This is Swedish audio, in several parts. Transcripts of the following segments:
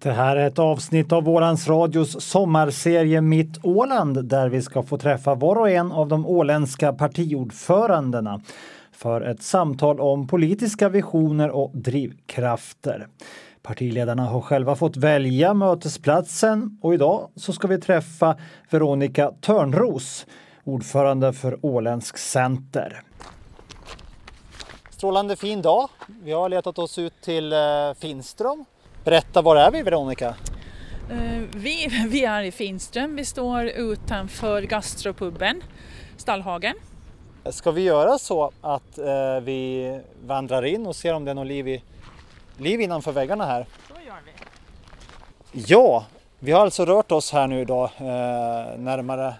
Det här är ett avsnitt av Ålands Radios sommarserie Mitt Åland där vi ska få träffa var och en av de åländska partiordförandena för ett samtal om politiska visioner och drivkrafter. Partiledarna har själva fått välja mötesplatsen och idag så ska vi träffa Veronica Törnros, ordförande för Åländsk Center. Strålande fin dag. Vi har letat oss ut till eh, Finström. Berätta, var är vi Veronica? Eh, Vi, vi är i Finström. Vi står utanför gastropubben Stallhagen. Ska vi göra så att eh, vi vandrar in och ser om det är något liv, i, liv innanför väggarna här? Så gör vi. Ja, vi har alltså rört oss här nu idag eh, närmare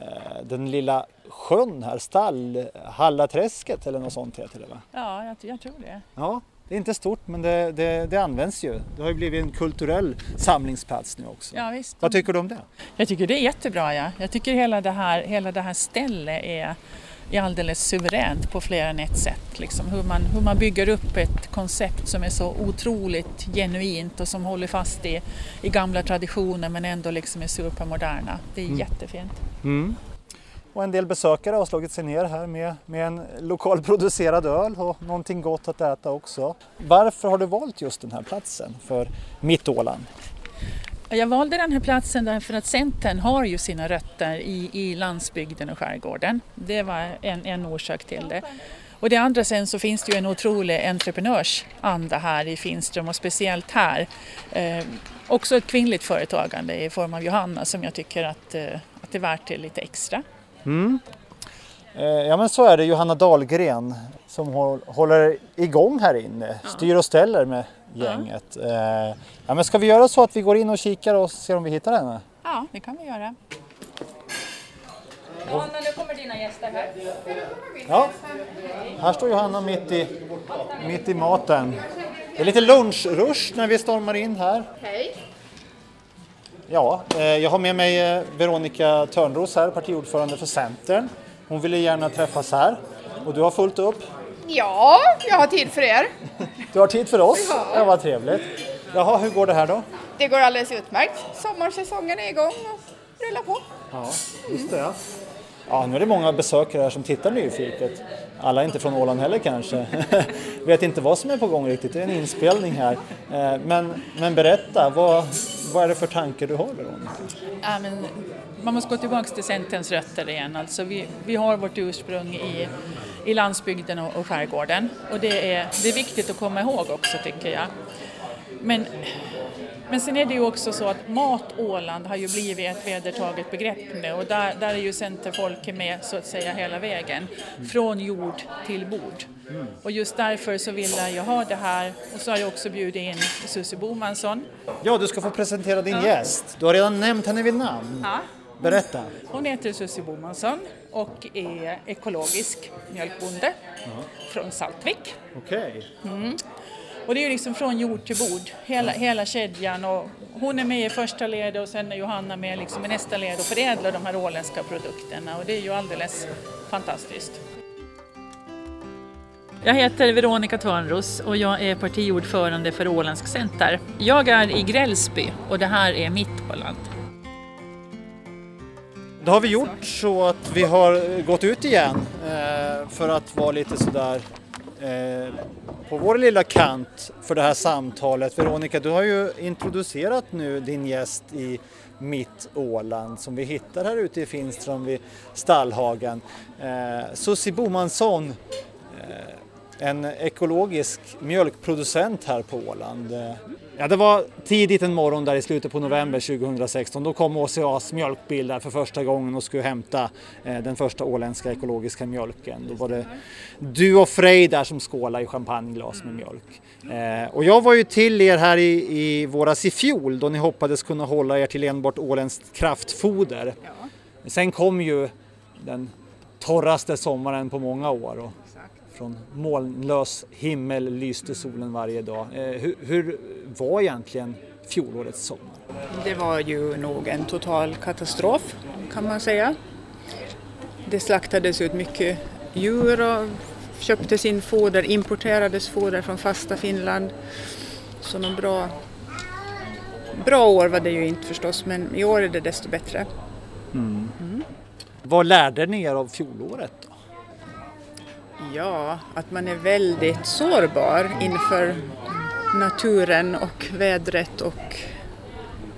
eh, den lilla sjön här, Stall, Hallaträsket eller något sånt heter det va? Ja, jag, jag tror det. Ja, det är inte stort men det, det, det används ju. Det har ju blivit en kulturell samlingsplats nu också. Ja, visst. Vad tycker du om det? Jag tycker det är jättebra. Ja. Jag tycker hela det här, hela det här stället är, är alldeles suveränt på fler än ett sätt. Liksom hur, man, hur man bygger upp ett koncept som är så otroligt genuint och som håller fast i, i gamla traditioner men ändå liksom är supermoderna. Det är jättefint. Mm. Och en del besökare har slagit sig ner här med, med en lokalproducerad öl och någonting gott att äta också. Varför har du valt just den här platsen för Mitt Åland? Jag valde den här platsen därför att Centern har ju sina rötter i, i landsbygden och skärgården. Det var en, en orsak till det. Och det andra sen så finns det ju en otrolig entreprenörsanda här i Finström och speciellt här. Eh, också ett kvinnligt företagande i form av Johanna som jag tycker att, eh, att det är värt det lite extra. Eh, ja men så är det Johanna Dahlgren som håll, håller igång här inne, styr och ställer med gänget. Eh, ja men ska vi göra så att vi går in och kikar och ser om vi hittar henne? Ja, det kan vi göra. Johanna, nu kommer dina gäster här. Ja, här står Johanna mitt i, mitt i maten. Det är lite lunchrush när vi stormar in här. Hej. Ja, eh, jag har med mig eh, Veronica Törnros här, partiordförande för Centern. Hon ville gärna träffas här och du har fullt upp. Ja, jag har tid för er. Du har tid för oss. Ja, vad trevligt. Jaha, hur går det här då? Det går alldeles utmärkt. Sommarsäsongen är igång och rullar på. Ja, just det. Ja. ja, nu är det många besökare här som tittar nyfiket. Alla är inte från Åland heller kanske. Vet inte vad som är på gång riktigt. Det är en inspelning här. Eh, men, men berätta, vad, vad är det för tankar du har Veronica? Ja, men man måste gå tillbaka till Centerns rötter igen. Alltså vi, vi har vårt ursprung i, i landsbygden och, och skärgården och det är, det är viktigt att komma ihåg också tycker jag. Men, men sen är det ju också så att Mat Åland har ju blivit ett vedertaget begrepp nu och där, där är ju Centerfolket med så att säga hela vägen. Från jord till bord. Och just därför så vill jag ha det här och så har jag också bjudit in Susie Bomansson. Ja, du ska få presentera din gäst. Du har redan nämnt henne vid namn. Ja. Berätta. Hon heter Susie Bomansson och är ekologisk mjölkbonde från Saltvik. Okej. Och det är ju liksom från jord till bord, hela, hela kedjan. Och hon är med i första ledet och sen är Johanna med liksom i nästa led och förädlar de här åländska produkterna och det är ju alldeles fantastiskt. Jag heter Veronica Törnros och jag är partiordförande för Åländsk Center. Jag är i Grällsby och det här är mitt Åland. Då har vi gjort så att vi har gått ut igen eh, för att vara lite sådär eh, på vår lilla kant för det här samtalet. Veronica, du har ju introducerat nu din gäst i Mitt Åland som vi hittar här ute i Finström vid Stallhagen. Eh, Susi Bomansson, eh, en ekologisk mjölkproducent här på Åland. Eh, Ja, det var tidigt en morgon där i slutet på november 2016. Då kom OCAs mjölkbil där för första gången och skulle hämta eh, den första åländska ekologiska mjölken. Då var det du och Frej där som skålade i champagneglas med mjölk. Eh, och jag var ju till er här i, i våras i fjol då ni hoppades kunna hålla er till enbart åländskt kraftfoder. Sen kom ju den torraste sommaren på många år. Och från molnlös himmel lyste solen varje dag. Eh, hur, hur var egentligen fjolårets sommar? Det var ju nog en total katastrof kan man säga. Det slaktades ut mycket djur och köptes in foder, importerades foder från fasta Finland. Så någon bra Bra år var det ju inte förstås, men i år är det desto bättre. Vad lärde ni er av fjolåret? Ja, att man är väldigt sårbar inför naturen och vädret och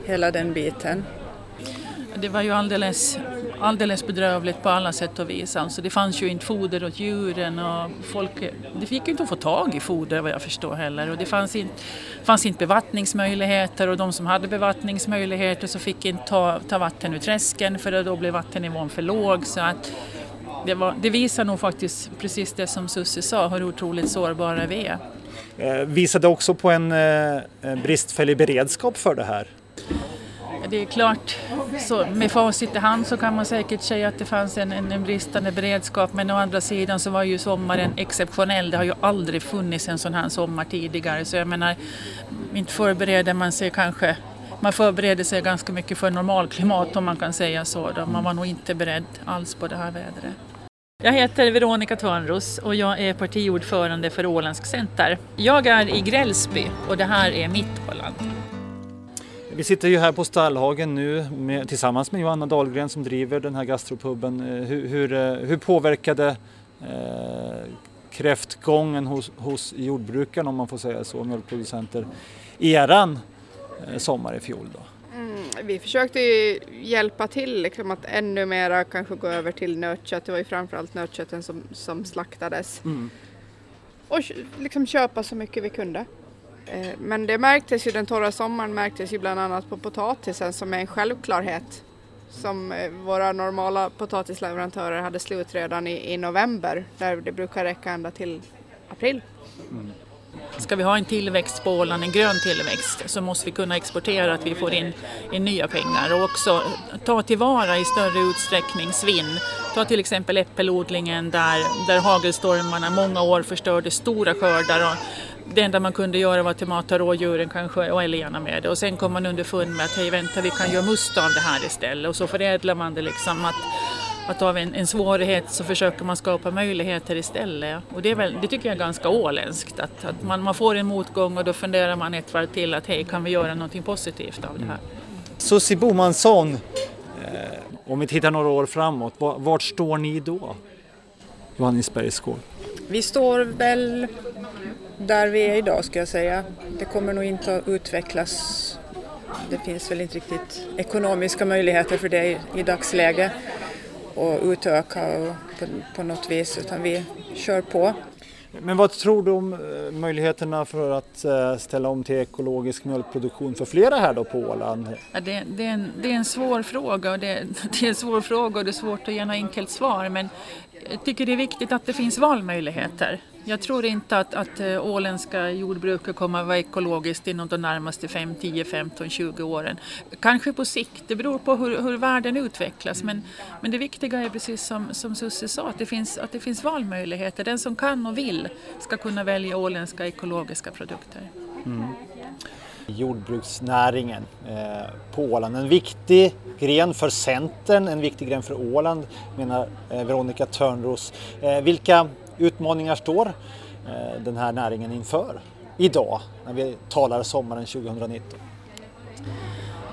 hela den biten. Det var ju alldeles, alldeles bedrövligt på alla sätt och vis. Alltså det fanns ju inte foder åt djuren och folk, det fick ju inte att få tag i foder vad jag förstår heller. Och det fanns inte, fanns inte bevattningsmöjligheter och de som hade bevattningsmöjligheter så fick inte ta, ta vatten ur träsken för då blev vattennivån för låg. Så att det, var, det visar nog faktiskt precis det som Susie sa, hur otroligt sårbara vi är. Eh, visade också på en eh, bristfällig beredskap för det här. Det är klart, så med facit i hand så kan man säkert säga att det fanns en, en, en bristande beredskap men å andra sidan så var ju sommaren exceptionell. Det har ju aldrig funnits en sån här sommar tidigare så jag menar, inte förbereder man sig kanske man förbereder sig ganska mycket för normalklimat om man kan säga så. Då. Man var nog inte beredd alls på det här vädret. Jag heter Veronica Törnros och jag är partiordförande för Åländsk Center. Jag är i Grällsby och det här är mitt Åland. Vi sitter ju här på Stallhagen nu med, tillsammans med Johanna Dahlgren som driver den här gastropubben. Eh, hur, hur, eh, hur påverkade eh, kräftgången hos, hos jordbrukarna, om man får säga så, mjölkproducenter, eran eh, sommar i fjol då? Mm, vi försökte hjälpa till liksom att ännu mera kanske gå över till nötkött. Det var ju framförallt nötkötten som, som slaktades. Mm. Och liksom köpa så mycket vi kunde. Eh, Men det märktes ju den torra sommaren märktes ju bland annat på potatisen som är en självklarhet. Som eh, våra normala potatisleverantörer hade slut redan i, i november där det brukar räcka ända till april. Ska vi ha en tillväxt på Åland, en grön tillväxt, så måste vi kunna exportera att vi får in, in nya pengar. Och också eh, ta tillvara i större utsträckning svinn. Ta till exempel äppelodlingen där, där hagelstormarna många år förstörde stora skördar och det enda man kunde göra var att mata rådjuren kanske och älgarna med det. Och sen kom man underfund med att hej vänta vi kan göra must av det här istället. Och så förädlar man det liksom att att av en, en svårighet så försöker man skapa möjligheter istället. Och det, är väl, det tycker jag är ganska åländskt, att, att man, man får en motgång och då funderar man ett varv till att hej, kan vi göra någonting positivt av det här? Susie Bomansson, eh, om vi tittar några år framåt, va- vart står ni då? Johannesbergs gård. Vi står väl där vi är idag ska jag säga. Det kommer nog inte att utvecklas. Det finns väl inte riktigt ekonomiska möjligheter för det i, i dagsläge och utöka och på, på något vis utan vi kör på. Men vad tror du om eh, möjligheterna för att eh, ställa om till ekologisk mjölkproduktion för flera här då på Åland? Ja, det, det, är en, det är en svår fråga och det, det är en svår fråga och det är svårt att ge något enkelt svar men jag tycker det är viktigt att det finns valmöjligheter. Jag tror inte att, att eh, åländska jordbruket kommer att vara ekologiskt inom de närmaste 5, 10, 15, 20 åren. Kanske på sikt, det beror på hur, hur världen utvecklas men, men det viktiga är precis som, som Susie sa att det, finns, att det finns valmöjligheter. Den som kan och vill ska kunna välja åländska ekologiska produkter. Mm. Jordbruksnäringen eh, på Åland. En viktig gren för Centern, en viktig gren för Åland menar eh, Veronica Törnros. Eh, vilka utmaningar står eh, den här näringen inför idag när vi talar sommaren 2019?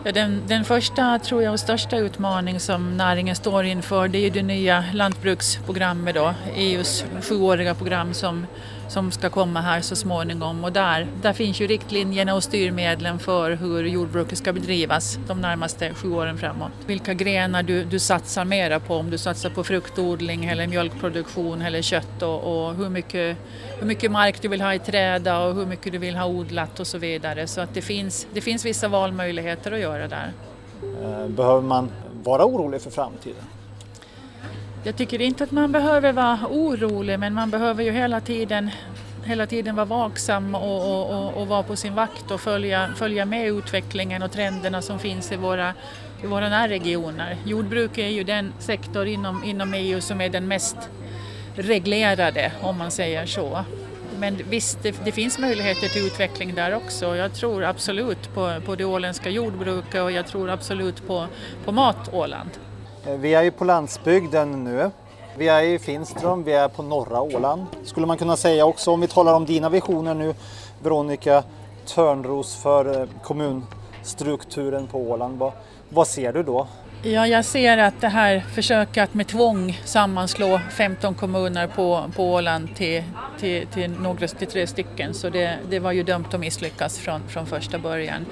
Ja, den, den första tror jag och största utmaning som näringen står inför det är ju det nya lantbruksprogrammet då, EUs sjuåriga program som, som ska komma här så småningom och där, där finns ju riktlinjerna och styrmedlen för hur jordbruket ska bedrivas de närmaste sju åren framåt. Vilka grenar du, du satsar mera på, om du satsar på fruktodling eller mjölkproduktion eller kött och, och hur, mycket, hur mycket mark du vill ha i träda och hur mycket du vill ha odlat och så vidare. Så att det finns, det finns vissa valmöjligheter att göra där. Eh, behöver man vara orolig för framtiden? Jag tycker inte att man behöver vara orolig men man behöver ju hela tiden, hela tiden vara vaksam och, och, och, och vara på sin vakt och följa, följa med utvecklingen och trenderna som finns i våra, i våra närregioner. Jordbruk är ju den sektor inom, inom EU som är den mest reglerade om man säger så. Men visst, det, det finns möjligheter till utveckling där också. Jag tror absolut på, på det åländska jordbruket och jag tror absolut på, på mat-Åland. Eh, vi är ju på landsbygden nu. Vi är i Finström, vi är på norra Åland. Skulle man kunna säga också om vi talar om dina visioner nu Veronica Törnros för eh, kommunstrukturen på Åland. Vad, vad ser du då? Ja, jag ser att det här försöket att med tvång sammanslå 15 kommuner på, på Åland till, till, till, några, till tre stycken, så det, det var ju dömt att misslyckas från, från första början.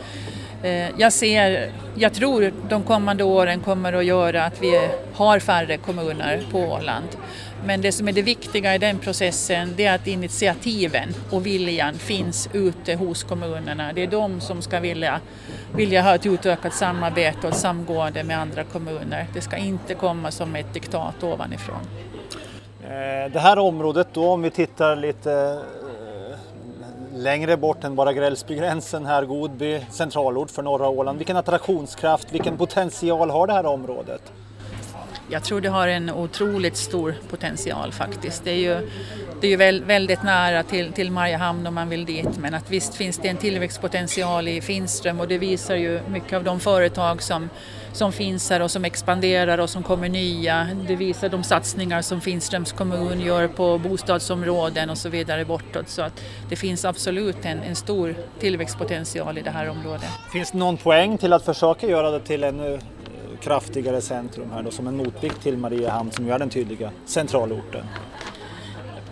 Eh, jag ser, jag tror de kommande åren kommer att göra att vi har färre kommuner på Åland. Men det som är det viktiga i den processen det är att initiativen och viljan finns ute hos kommunerna. Det är de som ska vilja, vilja ha ett utökat samarbete och samgående med andra kommuner. Det ska inte komma som ett diktat ovanifrån. Eh, det här området då, om vi tittar lite längre bort än bara Grällsbygränsen här, Godby, centralort för norra Åland. Vilken attraktionskraft, vilken potential har det här området? Jag tror det har en otroligt stor potential faktiskt. Det är ju, det är ju väldigt nära till, till Mariehamn om man vill dit men att visst finns det en tillväxtpotential i Finström och det visar ju mycket av de företag som, som finns här och som expanderar och som kommer nya. Det visar de satsningar som Finströms kommun gör på bostadsområden och så vidare bortåt. Så att det finns absolut en, en stor tillväxtpotential i det här området. Finns det någon poäng till att försöka göra det till en eh, kraftigare centrum här då, som en motvikt till Mariehamn som ju är den tydliga centralorten?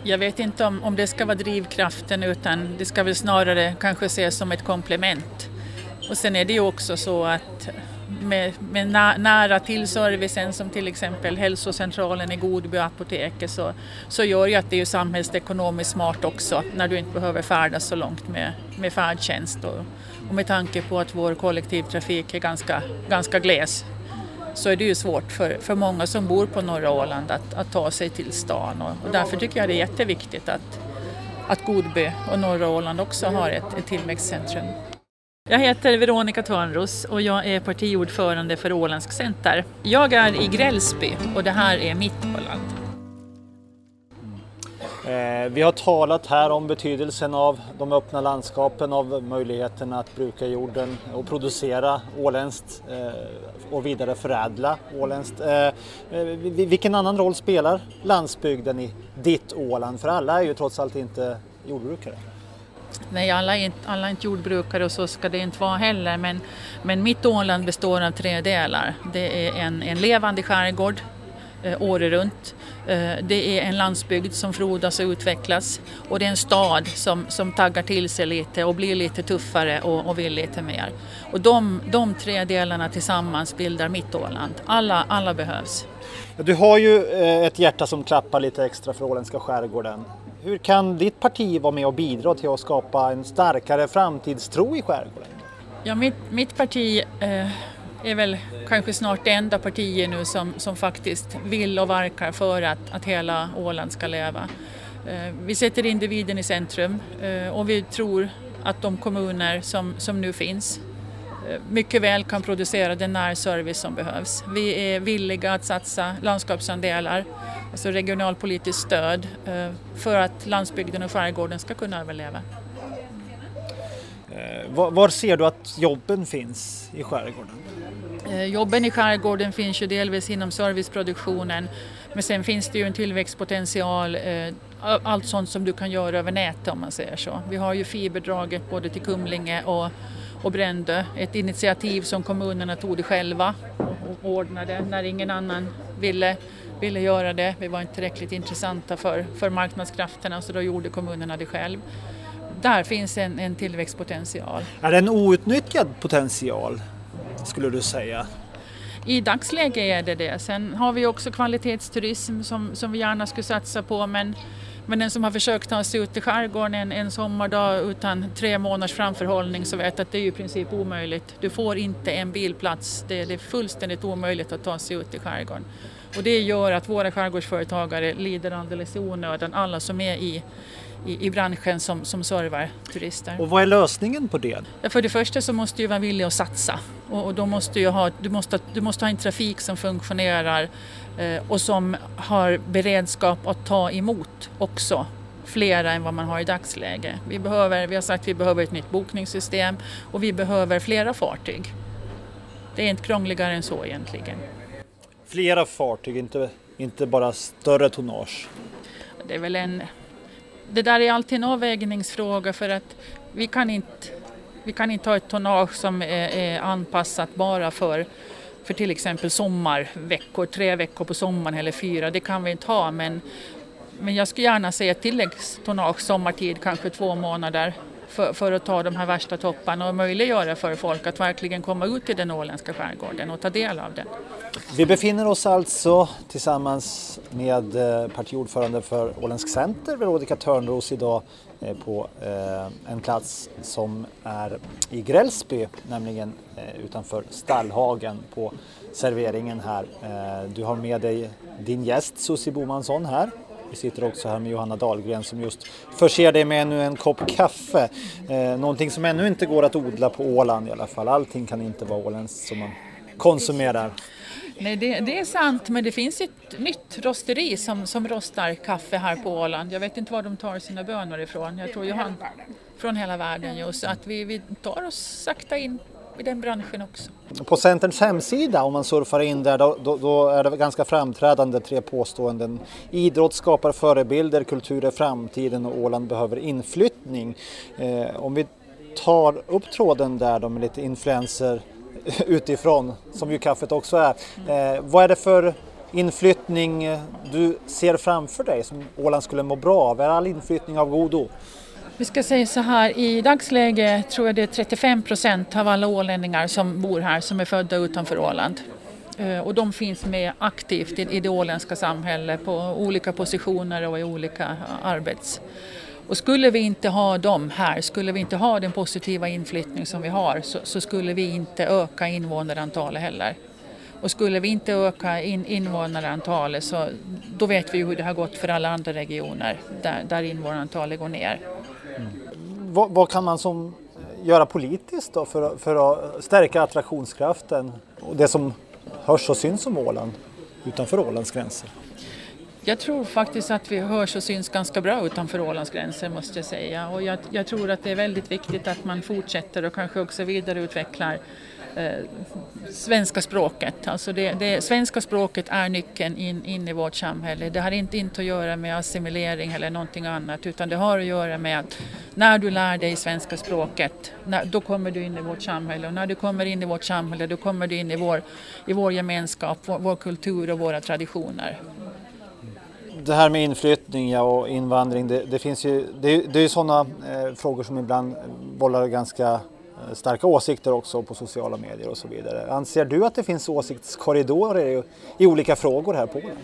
Jag vet inte om, om det ska vara drivkraften utan det ska väl snarare kanske ses som ett komplement. Och sen är det ju också så att med, med nära till servicen som till exempel hälsocentralen i Godby och apoteket så, så gör ju att det är samhällsekonomiskt smart också när du inte behöver färdas så långt med, med färdtjänst och, och med tanke på att vår kollektivtrafik är ganska, ganska gles så är det ju svårt för, för många som bor på norra Åland att, att ta sig till stan och, och därför tycker jag det är jätteviktigt att, att Godby och norra Åland också har ett, ett tillväxtcentrum. Jag heter Veronica Törnros och jag är partiordförande för Åländsk Center. Jag är i Grällsby och det här är mitt Åland. Mm. Eh, vi har talat här om betydelsen av de öppna landskapen, av möjligheten att bruka jorden och producera åländskt eh, och vidareförädla åländskt. Eh, eh vilken annan roll spelar landsbygden i ditt Åland? För alla är ju trots allt inte jordbrukare. Nej, alla är, inte, alla är inte jordbrukare och så ska det inte vara heller. Men, men mitt Åland består av tre delar. Det är en, en levande skärgård eh, året runt. Eh, det är en landsbygd som frodas och utvecklas och det är en stad som, som taggar till sig lite och blir lite tuffare och, och vill lite mer. Och de, de tre delarna tillsammans bildar mitt Åland. Alla, alla behövs. Du har ju eh, ett hjärta som klappar lite extra för åländska skärgården. Hur kan ditt parti vara med och bidra till att skapa en starkare framtidstro i skärgården? Ja, mitt, mitt parti eh, är väl kanske snart det enda partiet nu som, som faktiskt vill och verkar för att, att hela Åland ska leva. Eh, vi sätter individen i centrum eh, och vi tror att de kommuner som, som nu finns eh, mycket väl kan producera den närservice som behövs. Vi är villiga att satsa landskapsandelar, alltså regionalpolitiskt stöd, för att landsbygden och skärgården ska kunna överleva. Var ser du att jobben finns i skärgården? Eh, jobben i skärgården finns ju delvis inom serviceproduktionen men sen finns det ju en tillväxtpotential, eh, allt sånt som du kan göra över nätet om man säger så. Vi har ju fiberdraget både till Kumlinge och, och Brändö, ett initiativ som kommunerna tog det själva och ordnade när ingen annan ville, ville göra det. Vi var inte tillräckligt intressanta för, för marknadskrafterna så då gjorde kommunerna det själv. Där finns en, en tillväxtpotential. Är det en outnyttjad potential? Skulle du säga? I dagsläget är det det. Sen har vi också kvalitetsturism som, som vi gärna skulle satsa på men, men den som har försökt ta sig ut i skärgården en, en sommardag utan tre månaders framförhållning så vet att det är i princip omöjligt. Du får inte en bilplats, det, det är fullständigt omöjligt att ta sig ut i skärgården. Och det gör att våra skärgårdsföretagare lider alldeles i onödan, alla som är i i, i branschen som, som servar turister. Och vad är lösningen på det? För det första så måste du vara villig att satsa och, och då måste du, ha, du, måste, du måste ha en trafik som funktionerar eh, och som har beredskap att ta emot också flera än vad man har i dagsläget. Vi, behöver, vi har sagt att vi behöver ett nytt bokningssystem och vi behöver flera fartyg. Det är inte krångligare än så egentligen. Flera fartyg, inte, inte bara större tonnage? Det är väl en det där är alltid en avvägningsfråga för att vi kan inte vi kan inte ha ett tonnage som är, är anpassat bara för för till exempel sommarveckor, tre veckor på sommaren eller fyra, det kan vi inte ha men, men jag skulle gärna se ett tilläggstonnage sommartid, kanske två månader för, för, att ta de här värsta topparna och möjliggöra för folk att verkligen komma ut i den åländska skärgården och ta del av den. Vi befinner oss alltså tillsammans med eh, partiordförande för Åländsk Center, Veronica Törnros, idag eh, på eh, en plats som är i Grällsby, nämligen utanför Stallhagen på serveringen här. Du har med dig din gäst Susie Bomansson här. Vi sitter också här med Johanna Dahlgren som just förser dig med ännu en kopp kaffe. Eh, någonting som ännu inte går att odla på Åland i alla fall. Allting kan inte vara åländskt som man konsumerar. Nej, det, det, är sant, men det finns ett nytt rosteri som, som rostar kaffe här på Åland. Jag vet inte var de tar sina bönor ifrån. Jag tror Johan, från hela världen just. Att vi, vi tar oss sakta in i den branschen också. På Centerns hemsida, om man surfar in där, då, då, då, är det ganska framträdande tre påståenden. Idrott skapar förebilder, kultur är framtiden och Åland behöver inflyttning. Eh, om vi tar upp tråden där då med lite influenser utifrån, som ju kaffet också är. Eh, vad är det för inflyttning du ser framför dig som Åland skulle må bra av? Är all inflyttning av godo? Vi ska säga så här, i dagsläget tror jag det är 35 procent av alla ålänningar som bor här som är födda utanför Åland. Eh, och de finns med aktivt i det åländska samhället på olika positioner och i olika eh, arbets och skulle vi inte ha dem här, skulle vi inte ha den positiva inflyttning som vi har så, så skulle vi inte öka invånarantalet heller. Och skulle vi inte öka in, invånarantalet så då vet vi ju hur det har gått för alla andra regioner där, där invånarantalet går ner. Mm. Vad, vad, kan man som eh, göra politiskt då för, för att stärka attraktionskraften och det som hörs och syns om Åland utanför Ålands gränser? Jag tror faktiskt att vi hörs och syns ganska bra utanför Ålands gränser måste jag säga. Och jag, jag tror att det är väldigt viktigt att man fortsätter och kanske också vidareutvecklar eh, svenska språket. Alltså det, det, svenska språket är nyckeln in, in i vårt samhälle. Det har inte, inte att göra med assimilering eller någonting annat utan det har att göra med att när du lär dig svenska språket när, då kommer du in i vårt samhälle och när du kommer in i vårt samhälle då kommer du in i vår, i vår gemenskap, vår, vår kultur och våra traditioner det här med inflyttning ja, och invandring, det, det finns ju, det, det är ju sådana eh, frågor som ibland bollar ganska Eh, starka åsikter också på sociala medier och så vidare. Anser du att det finns åsiktskorridorer i, olika frågor här på Åland?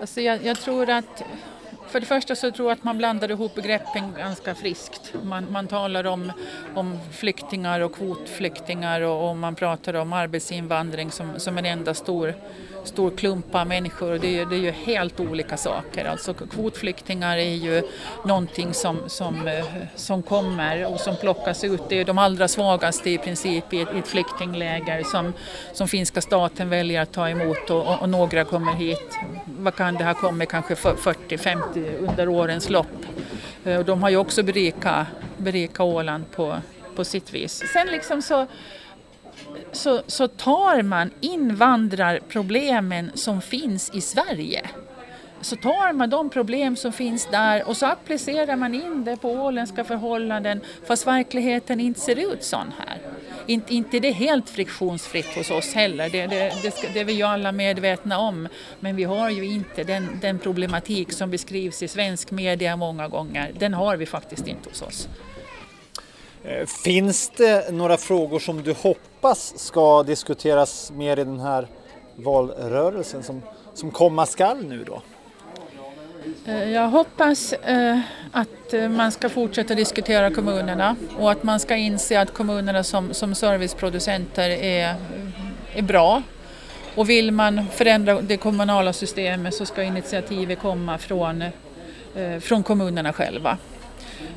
Alltså jag, jag, tror att för det första så tror jag att man blandar ihop begreppen ganska friskt. Man, man talar om, om flyktingar och kvotflyktingar och, och man pratar om arbetsinvandring som, som en enda stor stor klump av människor och det är, det är ju helt olika saker. Alltså kvotflyktingar är ju någonting som, som, eh, som kommer och som plockas ut. Det är de allra svagaste i princip i ett, i ett flyktingläger som, som finska staten väljer att ta emot och, och, och några kommer hit. Vad kan det ha kommit, kanske 40-50 under årens lopp. Eh, och de har ju också berikat, berikat Åland på, på sitt vis. Sen liksom så så, så tar man invandrarproblemen som finns i Sverige så tar man de problem som finns där och så applicerar man in det på åländska förhållanden fast verkligheten inte ser ut sån här. Inte, inte det är helt friktionsfritt hos oss heller, det, det, det, ska, det är vi ju alla medvetna om. Men vi har ju inte den, den problematik som beskrivs i svensk media många gånger, den har vi faktiskt inte hos oss. Eh, finns det några frågor som du hoppas ska diskuteras mer i den här valrörelsen som, som komma skall nu då? Eh, jag hoppas eh, att eh, man ska fortsätta diskutera kommunerna och att man ska inse att kommunerna som, som serviceproducenter är, är bra. Och vill man förändra det kommunala systemet så ska initiativet komma från, från kommunerna själva.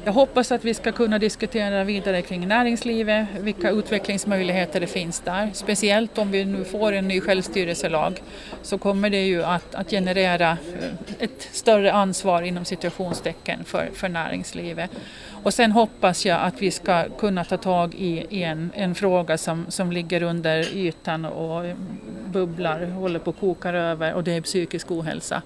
Jag hoppas att vi ska kunna diskutera vidare kring näringslivet, vilka utvecklingsmöjligheter det finns där. Speciellt om vi nu får en ny självstyrelselag så kommer det ju att, att generera eh, ett större ansvar inom situationstecken för, för näringslivet. Och sen hoppas jag att vi ska kunna ta tag i, i en, en fråga som, som ligger under ytan och eh, bubblar, håller på att koka över och det är psykisk ohälsa.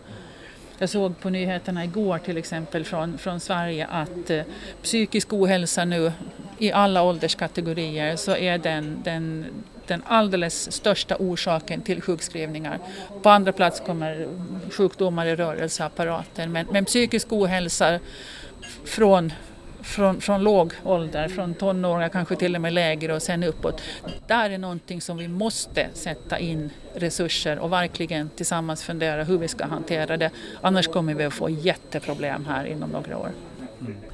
Jag såg på nyheterna igår till exempel från, från Sverige att eh, psykisk ohälsa nu i alla ålderskategorier så är den, den, den alldeles största orsaken till sjukskrivningar. På andra plats kommer sjukdomar i rörelseapparaten men, men psykisk ohälsa från från, från låg ålder, från tonåringar kanske till och med lägre och sen uppåt. Där är någonting som vi måste sätta in resurser och verkligen tillsammans fundera hur vi ska hantera det. Annars kommer vi att få jätteproblem här inom några år.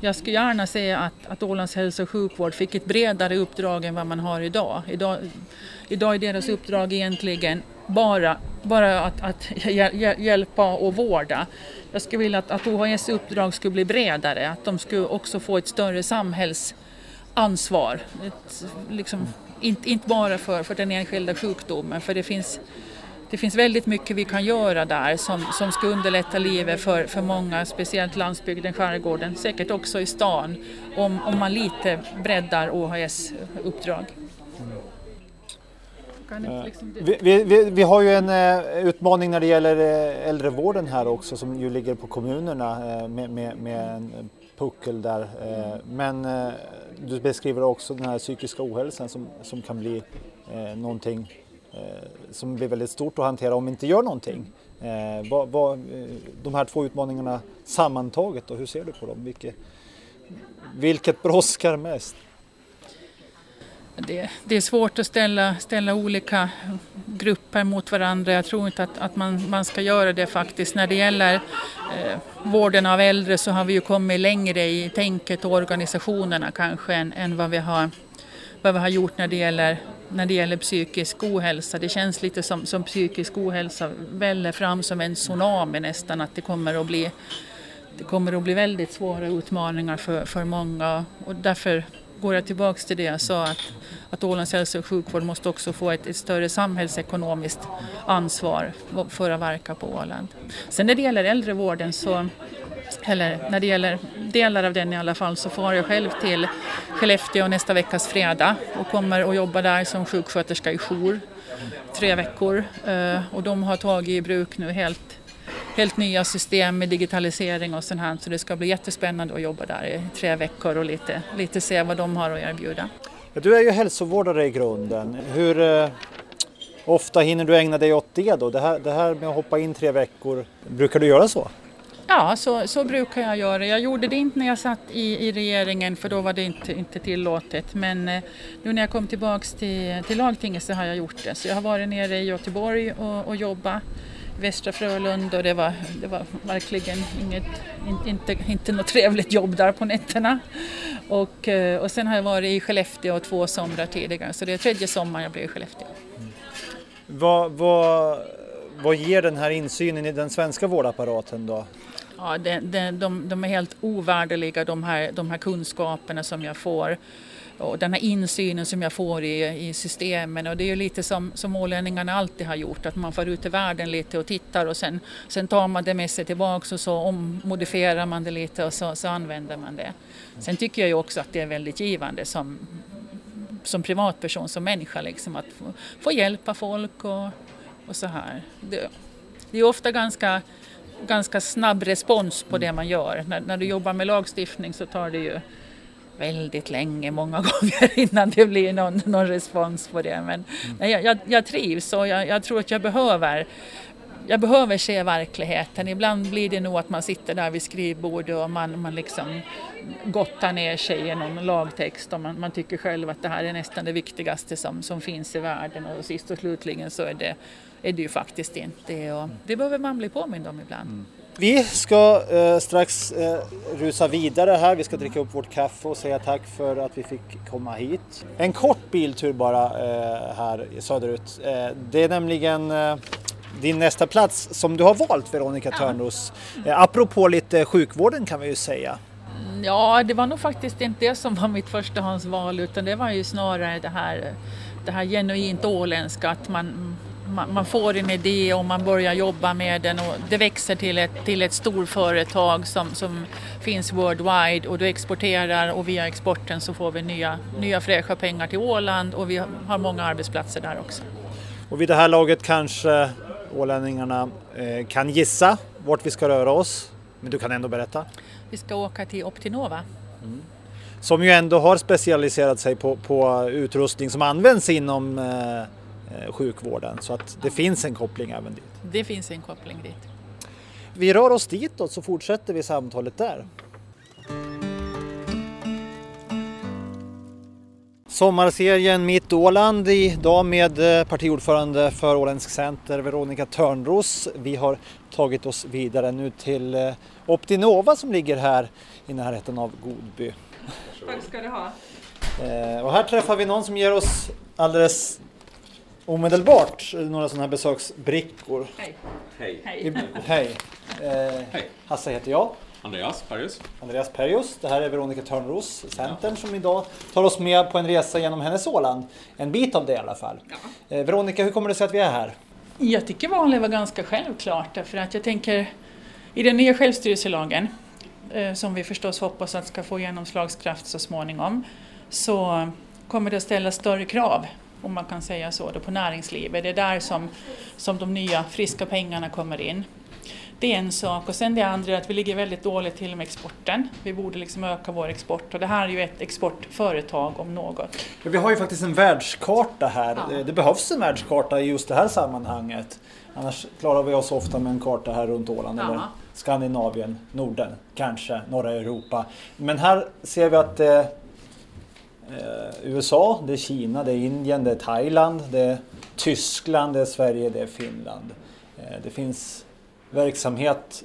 Jag skulle gärna se att, att Ålands hälso och sjukvård fick ett bredare uppdrag än vad man har idag. Idag, idag är deras uppdrag egentligen bara, bara att, att hjälpa och vårda. Jag skulle vilja att, att OHS uppdrag skulle bli bredare, att de skulle också få ett större samhällsansvar. Ett, liksom, inte, inte bara för, för den enskilda sjukdomen, för det finns det finns väldigt mycket vi kan göra där som, som ska underlätta livet för, för många, speciellt landsbygden, skärgården, säkert också i stan, om, om man lite breddar OHS uppdrag. Liksom vi, vi, vi, har ju en uh, utmaning när det gäller uh, äldrevården här också som ju ligger på kommunerna uh, med, med, med, en puckel där. men du beskriver också den här psykiska ohälsan som, som kan bli uh, någonting Eh, som blir väldigt stort att hantera om vi inte gör någonting. Eh, vad, vad, eh, de här två utmaningarna sammantaget, och hur ser du på dem? Vilket, vilket brådskar mest? Det, det, är svårt att ställa, ställa olika grupper mot varandra. Jag tror inte att, att man, man ska göra det faktiskt. När det gäller eh, vården av äldre så har vi ju kommit längre i tänket och organisationerna kanske än, än vad, vi har, vad vi har gjort när det gäller när det gäller psykisk ohälsa. Det känns lite som, som psykisk ohälsa väller fram som en tsunami nästan, att det kommer att bli, det kommer att bli väldigt svåra utmaningar för, för många och därför går jag tillbaks till det jag sa att, att Ålands hälso och sjukvård måste också få ett, ett, större samhällsekonomiskt ansvar för att verka på Åland. Sen när det gäller äldrevården så eller när det gäller delar av den i alla fall, så far jag själv till Skellefteå nästa veckas fredag och kommer att jobba där som sjuksköterska i jour tre veckor. Eh, och de har tagit i bruk nu helt, helt nya system med digitalisering och sånt här, så det ska bli jättespännande att jobba där i tre veckor och lite, lite se vad de har att erbjuda. Du är ju hälsovårdare i grunden. Hur eh, ofta hinner du ägna dig åt det då? Det här, det här med att hoppa in tre veckor, brukar du göra så? Ja, så, så brukar jag göra. Jag gjorde det inte när jag satt i, i regeringen för då var det inte, inte tillåtet. Men eh, nu när jag kom tillbaks till, till lagtinget så har jag gjort det. Så jag har varit nere i Göteborg och, och jobbat Västra Frölund och det var, det var verkligen inget, in, inte, inte något trevligt jobb där på nätterna. Och, eh, och sen har jag varit i Skellefteå två somrar tidigare så det är tredje sommaren jag blir i Skellefteå. Mm. Vad, vad, vad ger den här insynen i den svenska vårdapparaten då? Ja, det, det, de, de är helt ovärderliga de här, de här kunskaperna som jag får och den här insynen som jag får i, i systemen och det är ju lite som, som ålänningarna alltid har gjort, att man får ut i världen lite och tittar och sen, sen tar man det med sig tillbaks och så ommodifierar man det lite och så, så använder man det. Sen tycker jag ju också att det är väldigt givande som, som privatperson, som människa, liksom, att få, få hjälpa folk och, och så här. Det, det är ofta ganska ganska snabb respons på det man gör. När, när du jobbar med lagstiftning så tar det ju väldigt länge, många gånger innan det blir någon, någon respons på det. Men mm. jag, jag, jag, trivs och jag, jag, tror att jag behöver jag behöver se verkligheten. Ibland blir det nog att man sitter där vid skrivbordet och man, man liksom gottar ner sig i någon lagtext och man, man, tycker själv att det här är nästan det viktigaste som, som finns i världen och sist och slutligen så är det är det ju faktiskt inte och det behöver man bli påmind om ibland. Mm. Vi ska eh, strax eh, rusa vidare här. Vi ska dricka upp vårt kaffe och säga tack för att vi fick komma hit. En kort biltur bara eh, här söderut. Eh, det är nämligen eh, din nästa plats som du har valt Veronica ja. Törnros. Eh, apropå lite sjukvården kan vi ju säga. Mm, ja, det var nog faktiskt inte det som var mitt förstahandsval utan det var ju snarare det här, det här genuint åländska att man man, får en idé och man börjar jobba med den och det växer till ett, till ett storföretag som, som finns worldwide och du exporterar och via exporten så får vi nya, nya fräscha pengar till Åland och vi har många arbetsplatser där också. Och vid det här laget kanske ålänningarna eh, kan gissa vart vi ska röra oss, men du kan ändå berätta. Vi ska åka till Optinova. Mm. som ju ändå har specialiserat sig på, på utrustning som används inom eh, sjukvården. Så att det finns en koppling även dit. Det finns en koppling dit. Vi rör oss ditåt så fortsätter vi samtalet där. Sommarserien Mitt Åland idag med eh, partiordförande för Åländsk Center Veronica Törnros. Vi har tagit oss vidare nu till eh, Optinova som ligger här i närheten av Godby. Tack ska du ha. Eh, och här träffar vi någon som ger oss alldeles omedelbart några sådana här besöksbrickor. Hej. Hej. Hej. Hej! Eh, Hej. Hasse heter jag. Andreas Perrius. Andreas Perjus. Det här är Veronica Törnros, Centern, som idag tar oss med på en resa genom hennes Åland. En bit av det i alla fall. Eh, Veronica, hur kommer det sig att vi är här? Jag tycker vanligt var ganska självklart därför att jag tänker i den nya självstyrelselagen eh, som vi förstås hoppas att ska få genomslagskraft så småningom så kommer det att ställa större krav om man kan säga så, då, på näringslivet. Det är där som, som de nya friska pengarna kommer in. Det är en sak och sen det andra är att vi ligger väldigt dåligt till med exporten. Vi borde liksom öka vår export och det här är ju ett exportföretag om något. Vi har ju faktiskt en världskarta här. Ja. Eh, Det behövs en världskarta i just det här sammanhanget. Annars klarar vi oss ofta med en karta här runt Åland Ja. eller Skandinavien, Norden, kanske norra Europa. Men här ser vi att det eh, Eh, USA, det är Kina, det är Indien, det är Thailand, det är Tyskland, det är Sverige, det är Finland. Eh, det finns verksamhet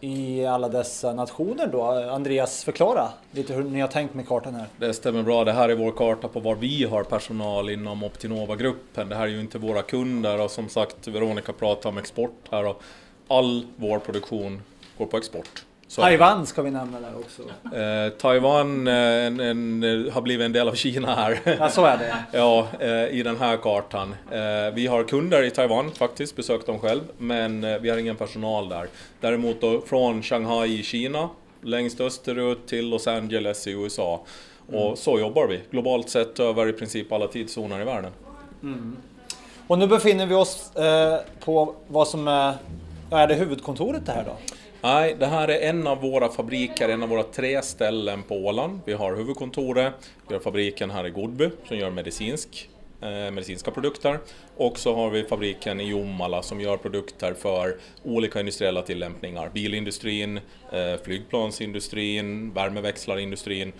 i alla dessa nationer då. Andreas, förklara lite hur ni har tänkt med kartan här. Det stämmer bra. Det här är vår karta på var vi har personal inom Optinova-gruppen. Det här är ju inte våra kunder och som sagt, Veronica pratar om export här och all vår produktion går på export. Så, Taiwan ska vi nämna där också. eh, Taiwan eh, en, en, har blivit en del av Kina här. Ja, så är det. Ja, eh, i den här kartan. Eh, vi har kunder i Taiwan faktiskt, besökt dem själv, men eh, vi har ingen personal där. Däremot då, från Shanghai i Kina, längst österut till Los Angeles i USA. Och så jobbar vi, globalt sett över i princip alla tidszoner i världen. Och nu befinner vi oss eh, på vad som är, är det huvudkontoret det här då? Nej, det här är en av våra fabriker, en av våra tre ställen på Åland. Vi har huvudkontoret, vi har fabriken här i Godby som gör medicinsk, eh, medicinska produkter. Och så har vi fabriken i Jomala som gör produkter för olika industriella tillämpningar. Bilindustrin, eh, flygplansindustrin, värmeväxlarindustrin.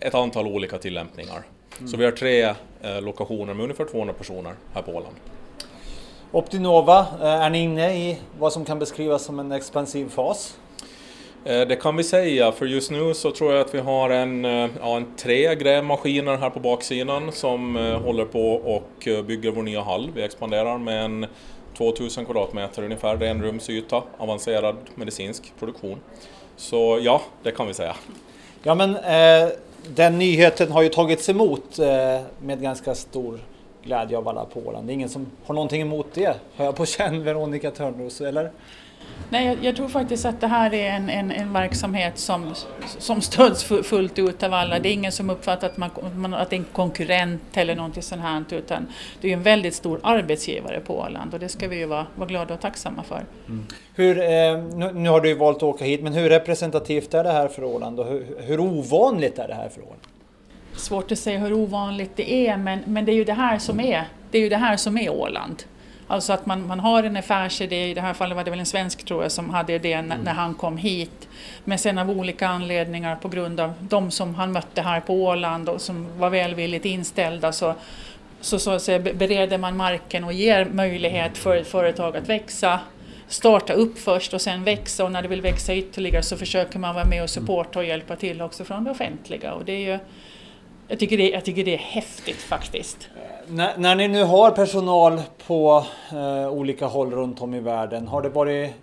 Ett antal olika tillämpningar. Så vi har tre eh, lokationer med ungefär 200 personer här på Åland. Optinova, eh, är ni inne i vad som kan beskrivas som en expansiv fas? Eh, Det kan vi säga, för just nu så tror jag att vi har en, eh, ja, en tre grävmaskiner här på baksidan som håller på och bygger vår nya hall. Vi expanderar med en 2000 kvadratmeter ungefär, det är en rumsyta, avancerad medicinsk produktion. Så ja, det kan vi säga. Ja men eh, den nyheten har ju tagits emot eh, med ganska stor glädje av alla på Åland. Det är ingen som har någonting emot det, har jag på känn Veronica Törnros, eller? Nej, jag, jag tror faktiskt att det här är en, en, en verksamhet som, som stöds fu- fullt ut av alla. Det är ingen som uppfattar att, man, att det är en konkurrent eller någonting sånt här, utan det är en väldigt stor arbetsgivare på Åland och det ska vi ju vara, vara glada och tacksamma för. Hur, eh, nu, nu har du valt att åka hit, men hur representativt är det här för Åland och hur, hur ovanligt är det här för Åland? Svårt att säga hur ovanligt det är, men, men det är ju det här som är, det är, ju det här som är Åland. Alltså att man, man har en affärsidé, i det här fallet var det väl en svensk tror jag som hade idén när, när han kom hit. Men sen av olika anledningar på grund av de som han mötte här på Åland och som var välvilligt inställda så, så, så be- bereder man marken och ger möjlighet för ett företag att växa starta upp först och sen växa och när det vill växa ytterligare så försöker man vara med och supporta och hjälpa till också från det offentliga. Och det är ju, jag, tycker det, jag tycker det är häftigt faktiskt. När, när ni nu har personal på eh, olika håll runt om i världen, har det varit eh,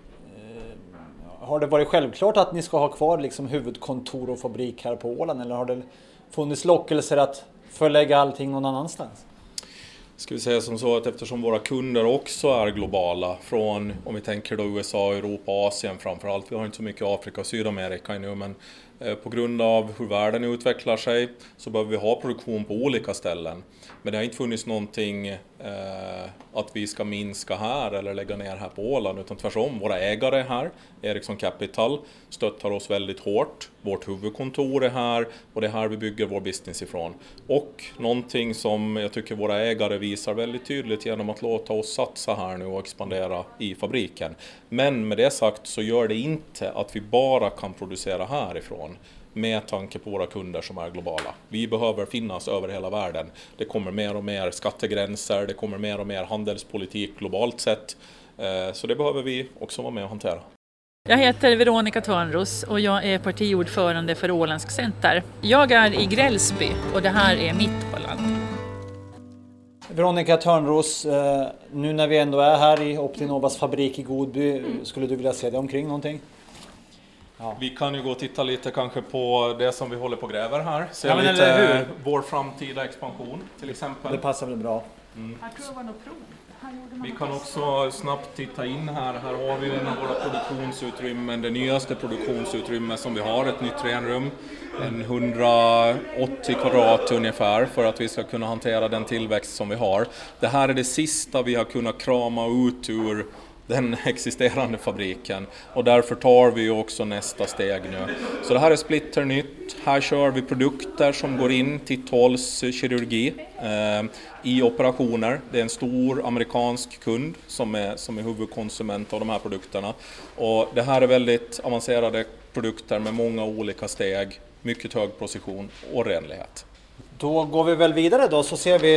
har det varit självklart att ni ska ha kvar liksom huvudkontor och fabrik här på Åland eller har det funnits lockelser att förlägga allting någon annanstans? Ska vi säga som så att eftersom våra kunder också är globala från, om vi tänker då USA, Europa, Asien framförallt. Vi har inte så mycket Afrika och Sydamerika ännu men Eh, Eh, på grund av hur världen utvecklar sig så behöver vi ha produktion på olika ställen. Men det har inte funnits någonting eh, att vi ska minska här eller lägga ner här på Åland utan tvärtom, våra ägare här, Ericsson Capital, stöttar oss väldigt hårt. Vårt huvudkontor är här och det är här vi bygger vår business ifrån. Och någonting som jag tycker våra ägare visar väldigt tydligt genom att låta oss satsa här nu och expandera i fabriken. Men med det sagt så gör det inte att vi bara kan producera härifrån med tanke på våra kunder som är globala. Vi behöver finnas över hela världen. Det kommer mer och mer skattegränser, det kommer mer och mer handelspolitik globalt sett. Eh, så det behöver vi också vara med och hantera. Jag heter Veronica Törnros och jag är partiordförande för Åländsk Center. Jag är i Grällsby och det här är mitt Åland. Veronica Törnros, eh, nu när vi ändå är här i Optinovas fabrik i Godby, skulle du vilja se dig omkring någonting? Ja. Vi kan ju gå och titta lite kanske på det som vi håller på och gräver här. Se Ja, lite eller hur? vår framtida expansion till exempel. Det passar väl bra. Här tror jag var något prov. Här gjorde man Vi kan också snabbt titta in här. Här har vi en av våra produktionsutrymmen, det nyaste produktionsutrymme som vi har, ett nytt renrum. En 180 kvadrat ungefär för att vi ska kunna hantera den tillväxt som vi har. Det här är det sista vi har kunnat krama ut ur den existerande fabriken och därför tar vi ju också nästa steg nu. Så det här är splitternytt. Här kör vi produkter som går in till Tolls kirurgi eh, i operationer. Det är en stor amerikansk kund som är, som är huvudkonsument av de här produkterna. Och det här är väldigt avancerade produkter med många olika steg, mycket hög precision och renlighet. Då går vi väl vidare då så ser vi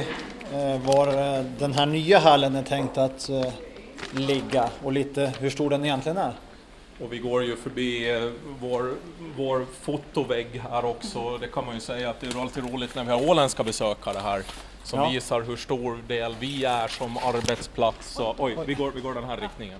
eh, var eh, den här nya hallen är tänkt att eh, ligga och lite hur stor den egentligen är. Och vi går ju förbi eh, vår, vår fotovägg här också. Det kan man ju säga att det är alltid roligt när vi har åländska besökare här som Ja. visar hur stor del vi är som arbetsplats. Och, oj, vi går, vi går den här riktningen.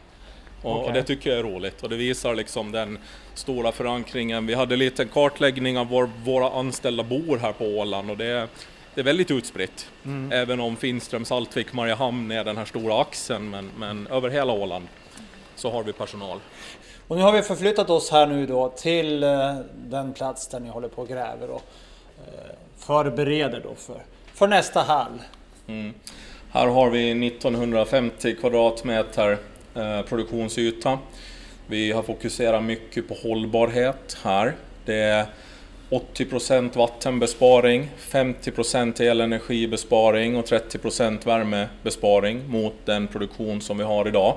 Och, och Okej. det tycker jag är roligt och det visar liksom den stora förankringen. Vi hade lite en kartläggning av var våra anställda bor här på Åland och det är, det är väldigt utspritt. Även om Finström, Saltvik, Mariehamn är den här stora axeln men, men över hela Åland så har vi personal. Och nu har vi förflyttat oss här nu då till eh, den plats där ni håller på och gräver och eh, förbereder då för, för nästa hall. Här har vi 1950 kvadratmeter eh, produktionsyta. Vi har fokuserat mycket på hållbarhet här. Det är 80% vattenbesparing, 50% elenergibesparing och 30% värmebesparing mot den produktion som vi har idag.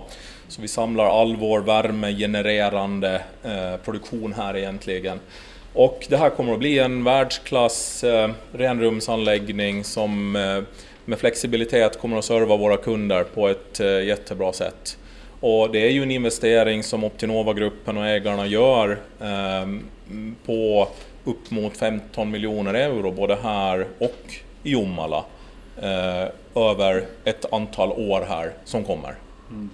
Så vi samlar all vår värmegenererande eh, produktion här egentligen. Och det här kommer att bli en världsklass eh, renrumsanläggning som eh, med flexibilitet kommer att serva våra kunder på ett eh, jättebra sätt. Och det är ju en investering som Optinova-gruppen och ägarna gör eh, på upp mot 15 miljoner euro både här och i Jomala eh, över ett antal år här som kommer. Mm.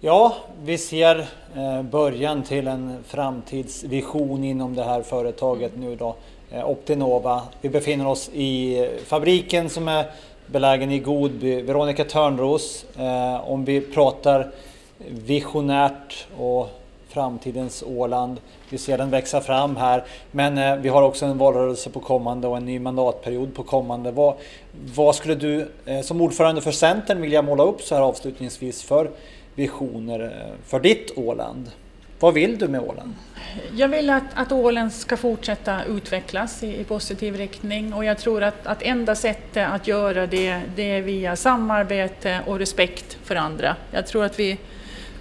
Ja, vi ser eh, början till en framtidsvision inom det här företaget nu då, eh, Optinova. Vi befinner oss i fabriken som är belägen i Godby. Veronica Törnros, eh, om vi pratar visionärt och framtidens Åland. Vi ser den växa fram här, men eh, vi har också en valrörelse på kommande och en ny mandatperiod på kommande. Vad, vad skulle du eh, som ordförande för Centern vilja måla upp så här avslutningsvis för visioner eh, för ditt Åland? Vad vill du med Åland? Jag vill att, att Åland ska fortsätta utvecklas i, i positiv riktning och jag tror att, att enda sättet att göra det, det är via samarbete och respekt för andra. Jag tror att vi,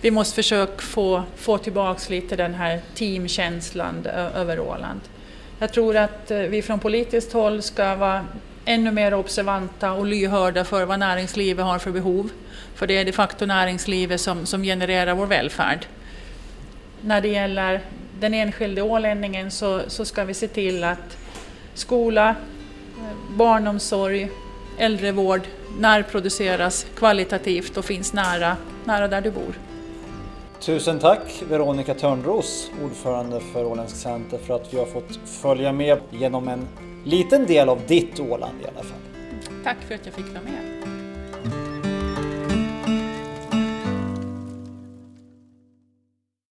vi måste försöka få, få tillbaks lite den här teamkänslan över Åland. Jag tror att eh, vi från politiskt håll ska vara ännu mer observanta och lyhörda för vad näringslivet har för behov. För det är de facto näringslivet som, som genererar vår välfärd när det gäller den enskilde ålänningen så, så ska vi se till att skola, eh, barnomsorg, äldrevård närproduceras kvalitativt och finns nära, nära där du bor. Tusen tack Veronica Törnros, ordförande för Åländsk Center, för att vi har fått följa med genom en liten del av ditt Åland i alla fall. Tack för att jag fick vara med.